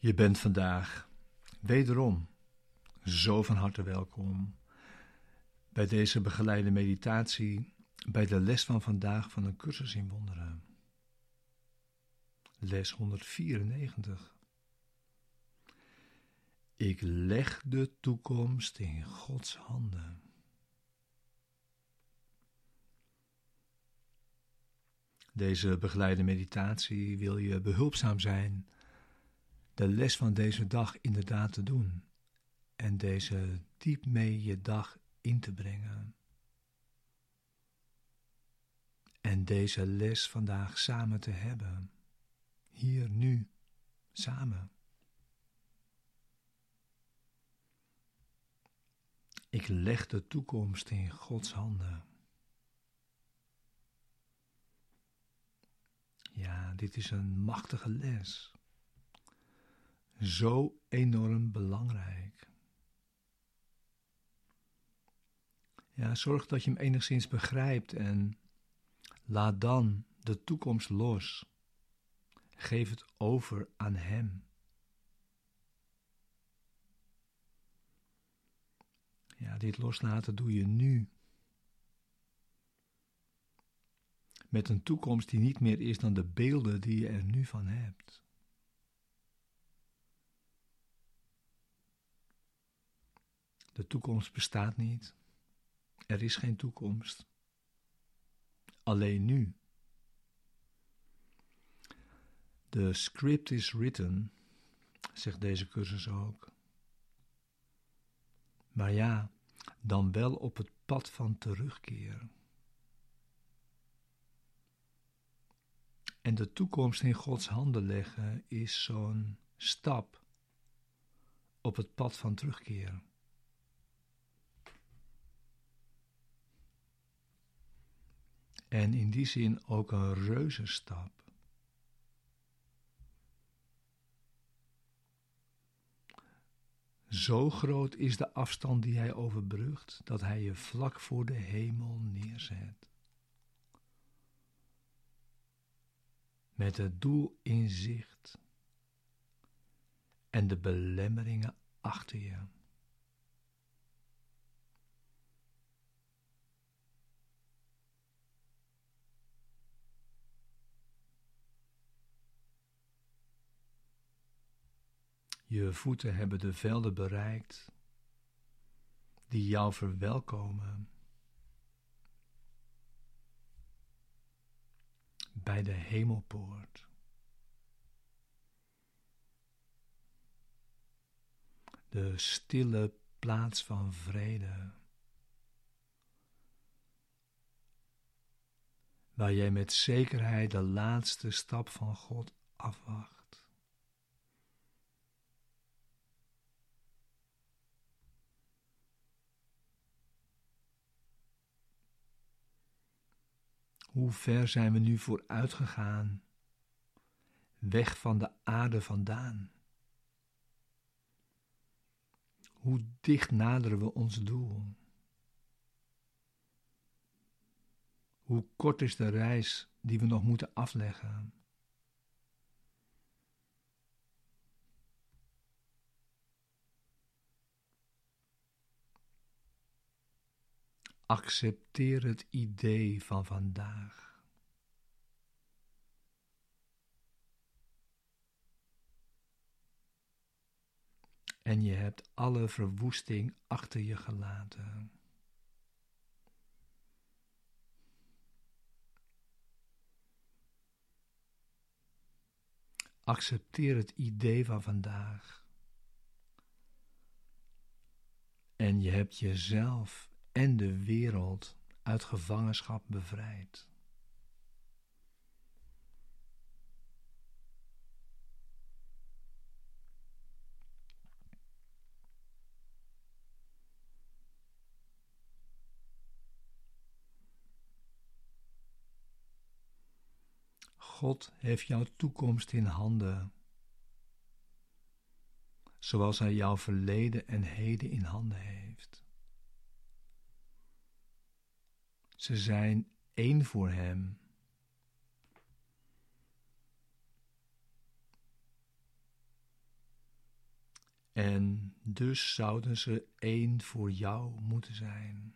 Je bent vandaag wederom zo van harte welkom bij deze begeleide meditatie, bij de les van vandaag van een cursus in wonderen. Les 194. Ik leg de toekomst in Gods handen. Deze begeleide meditatie wil je behulpzaam zijn de les van deze dag inderdaad te doen en deze diep mee je dag in te brengen. En deze les vandaag samen te hebben, hier nu, samen. Ik leg de toekomst in Gods handen. Ja, dit is een machtige les zo enorm belangrijk. Ja, zorg dat je hem enigszins begrijpt en laat dan de toekomst los. Geef het over aan Hem. Ja, dit loslaten doe je nu. Met een toekomst die niet meer is dan de beelden die je er nu van hebt. De toekomst bestaat niet. Er is geen toekomst. Alleen nu. De script is written, zegt deze cursus ook. Maar ja, dan wel op het pad van terugkeer. En de toekomst in Gods handen leggen is zo'n stap op het pad van terugkeer. En in die zin ook een reuzenstap. Zo groot is de afstand die hij overbrugt, dat hij je vlak voor de hemel neerzet. Met het doel in zicht en de belemmeringen achter je. Je voeten hebben de velden bereikt die jou verwelkomen. Bij de hemelpoort. De stille plaats van vrede. Waar jij met zekerheid de laatste stap van God afwacht. Hoe ver zijn we nu vooruit gegaan? Weg van de aarde vandaan. Hoe dicht naderen we ons doel? Hoe kort is de reis die we nog moeten afleggen? Accepteer het idee van vandaag. En je hebt alle verwoesting achter je gelaten. Accepteer het idee van vandaag. En je hebt jezelf en de wereld uit gevangenschap bevrijdt. God heeft jouw toekomst in handen, zoals Hij jouw verleden en heden in handen heeft. Ze zijn één voor Hem. En dus zouden ze één voor jou moeten zijn.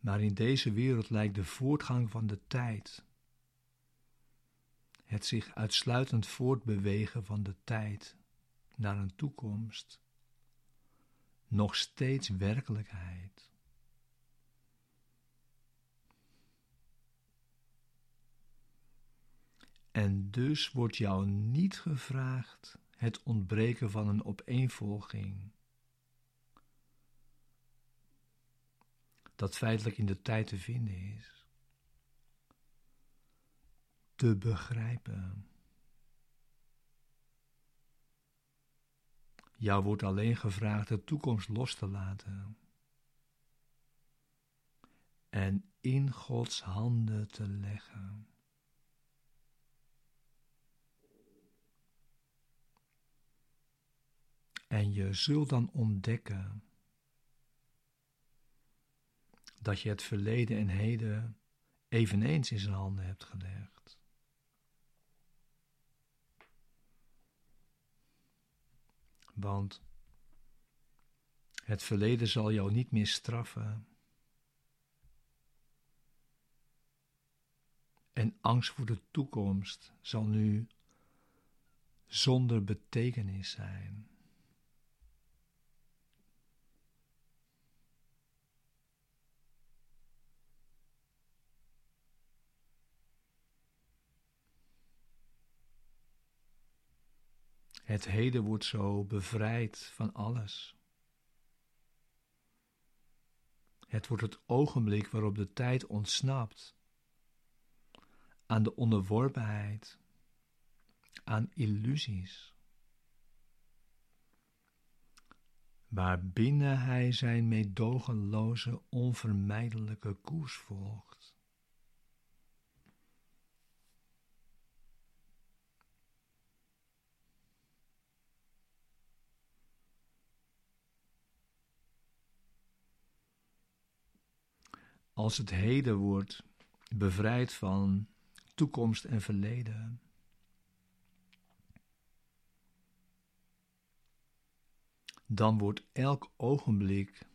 Maar in deze wereld lijkt de voortgang van de tijd, het zich uitsluitend voortbewegen van de tijd naar een toekomst, nog steeds werkelijkheid. En dus wordt jou niet gevraagd het ontbreken van een opeenvolging. Dat feitelijk in de tijd te vinden is. Te begrijpen. Jou wordt alleen gevraagd de toekomst los te laten. En in Gods handen te leggen. En je zult dan ontdekken dat je het verleden en heden eveneens in zijn handen hebt gelegd. Want het verleden zal jou niet meer straffen. En angst voor de toekomst zal nu zonder betekenis zijn. Het heden wordt zo bevrijd van alles. Het wordt het ogenblik waarop de tijd ontsnapt aan de onderworpenheid, aan illusies. Waarbinnen hij zijn meedogenloze, onvermijdelijke koers volgt. Als het heden wordt bevrijd van toekomst en verleden. Dan wordt elk ogenblik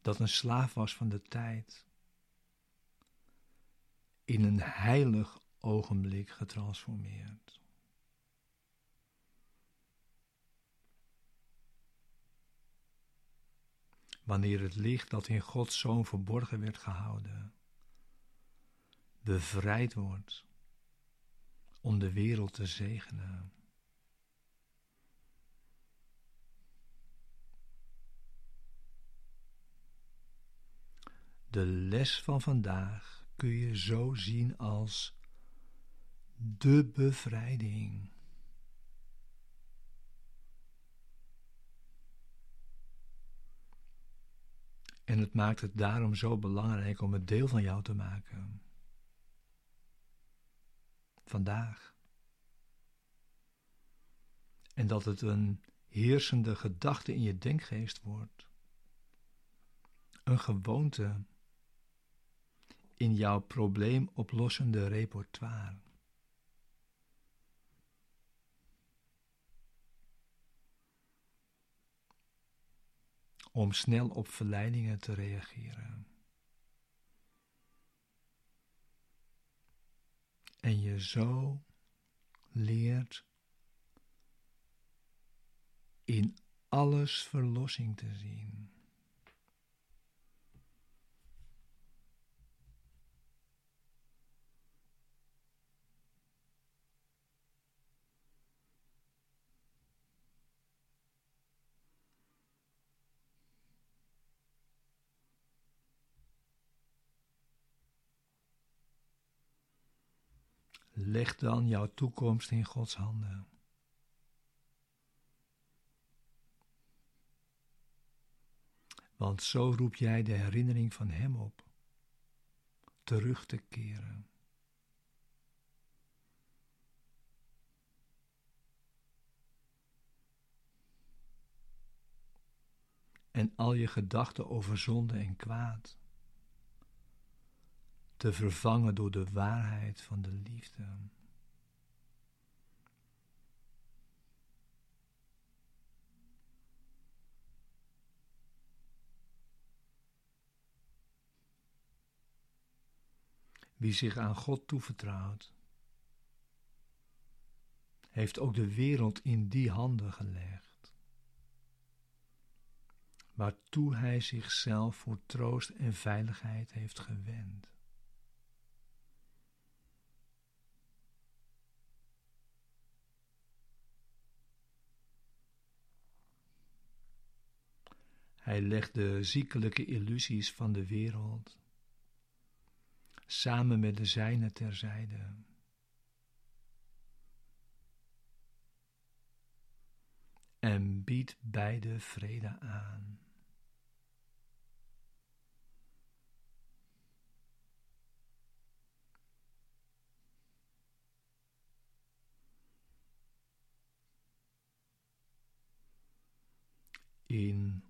dat een slaaf was van de tijd in een heilig ogenblik getransformeerd. Wanneer het licht dat in Gods Zoon verborgen werd gehouden, bevrijd wordt om de wereld te zegenen. De les van vandaag kun je zo zien als de bevrijding. En het maakt het daarom zo belangrijk om het deel van jou te maken. Vandaag. En dat het een heersende gedachte in je denkgeest wordt. Een gewoonte in jouw probleemoplossende repertoire. Om snel op verleidingen te reageren. En je zo leert in alles verlossing te zien. Leg dan jouw toekomst in Gods handen. Want zo roep jij de herinnering van Hem op, terug te keren. En al je gedachten over zonde en kwaad te vervangen door de waarheid van de liefde. Wie zich aan God toevertrouwt, heeft ook de wereld in die handen gelegd, waartoe hij zichzelf voor troost en veiligheid heeft gewend. Hij legt de ziekelijke illusies van de wereld samen met de zijne terzijde. En biedt beide vrede aan. In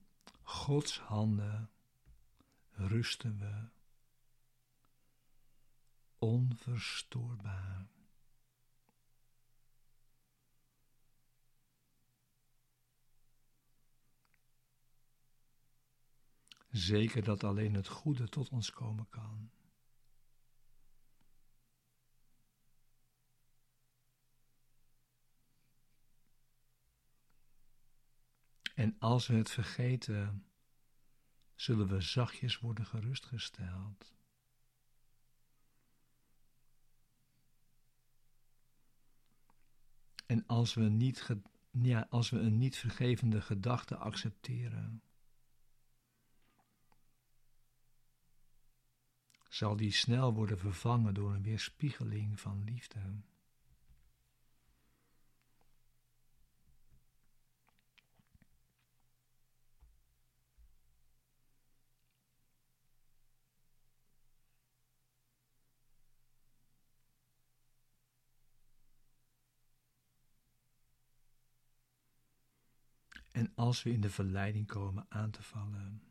Gods handen rusten we onverstoorbaar. Zeker dat alleen het goede tot ons komen kan. En als we het vergeten, zullen we zachtjes worden gerustgesteld. En als we, niet ja, als we een niet vergevende gedachte accepteren, zal die snel worden vervangen door een weerspiegeling van liefde. En als we in de verleiding komen aan te vallen,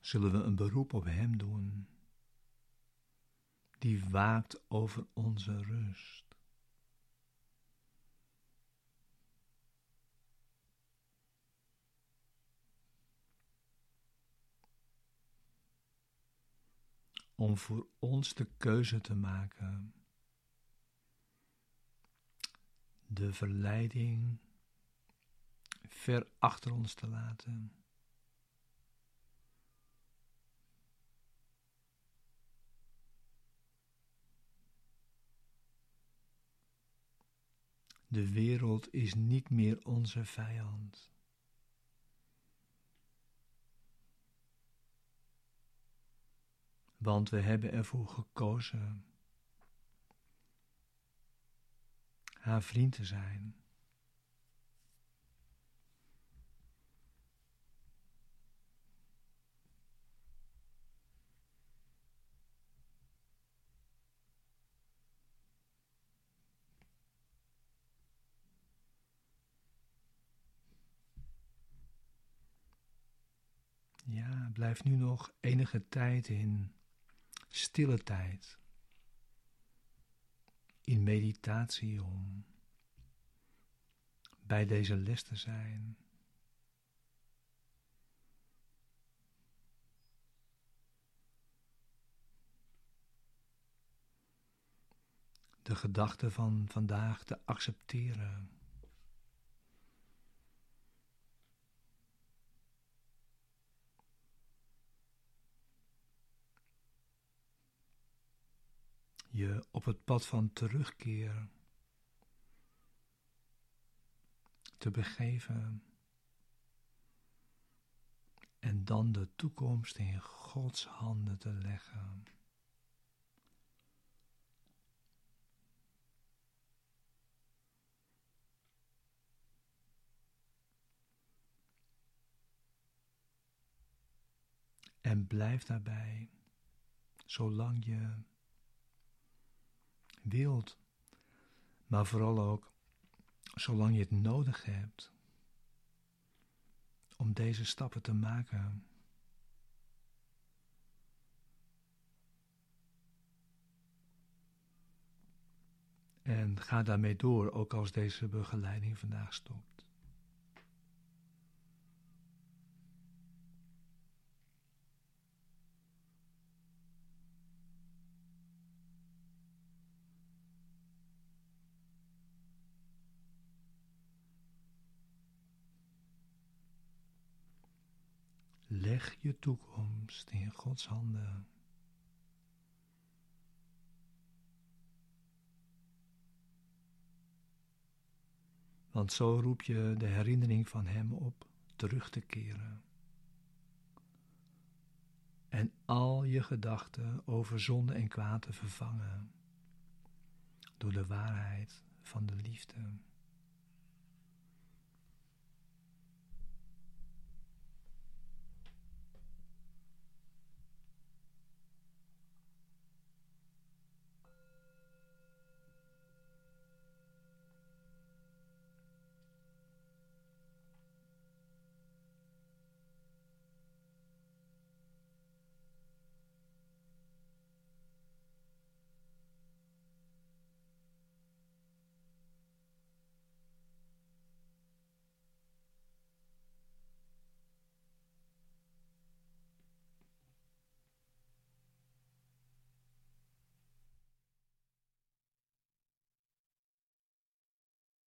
zullen we een beroep op Hem doen, die waakt over onze rust. Om voor ons de keuze te maken, de verleiding ver achter ons te laten. De wereld is niet meer onze vijand. Want we hebben ervoor gekozen haar vriend te zijn. Ja, blijf nu nog enige tijd in stille tijd, in meditatie om bij deze les te zijn. De gedachte van vandaag te accepteren. Je op het pad van terugkeer te begeven en dan de toekomst in Gods handen te leggen. En blijf daarbij, zolang je wilt, maar vooral ook zolang je het nodig hebt om deze stappen te maken. En ga daarmee door, ook als deze begeleiding vandaag stopt. Leg je toekomst in Gods handen. Want zo roep je de herinnering van Hem op terug te keren. En al je gedachten over zonde en kwaad te vervangen door de waarheid van de liefde.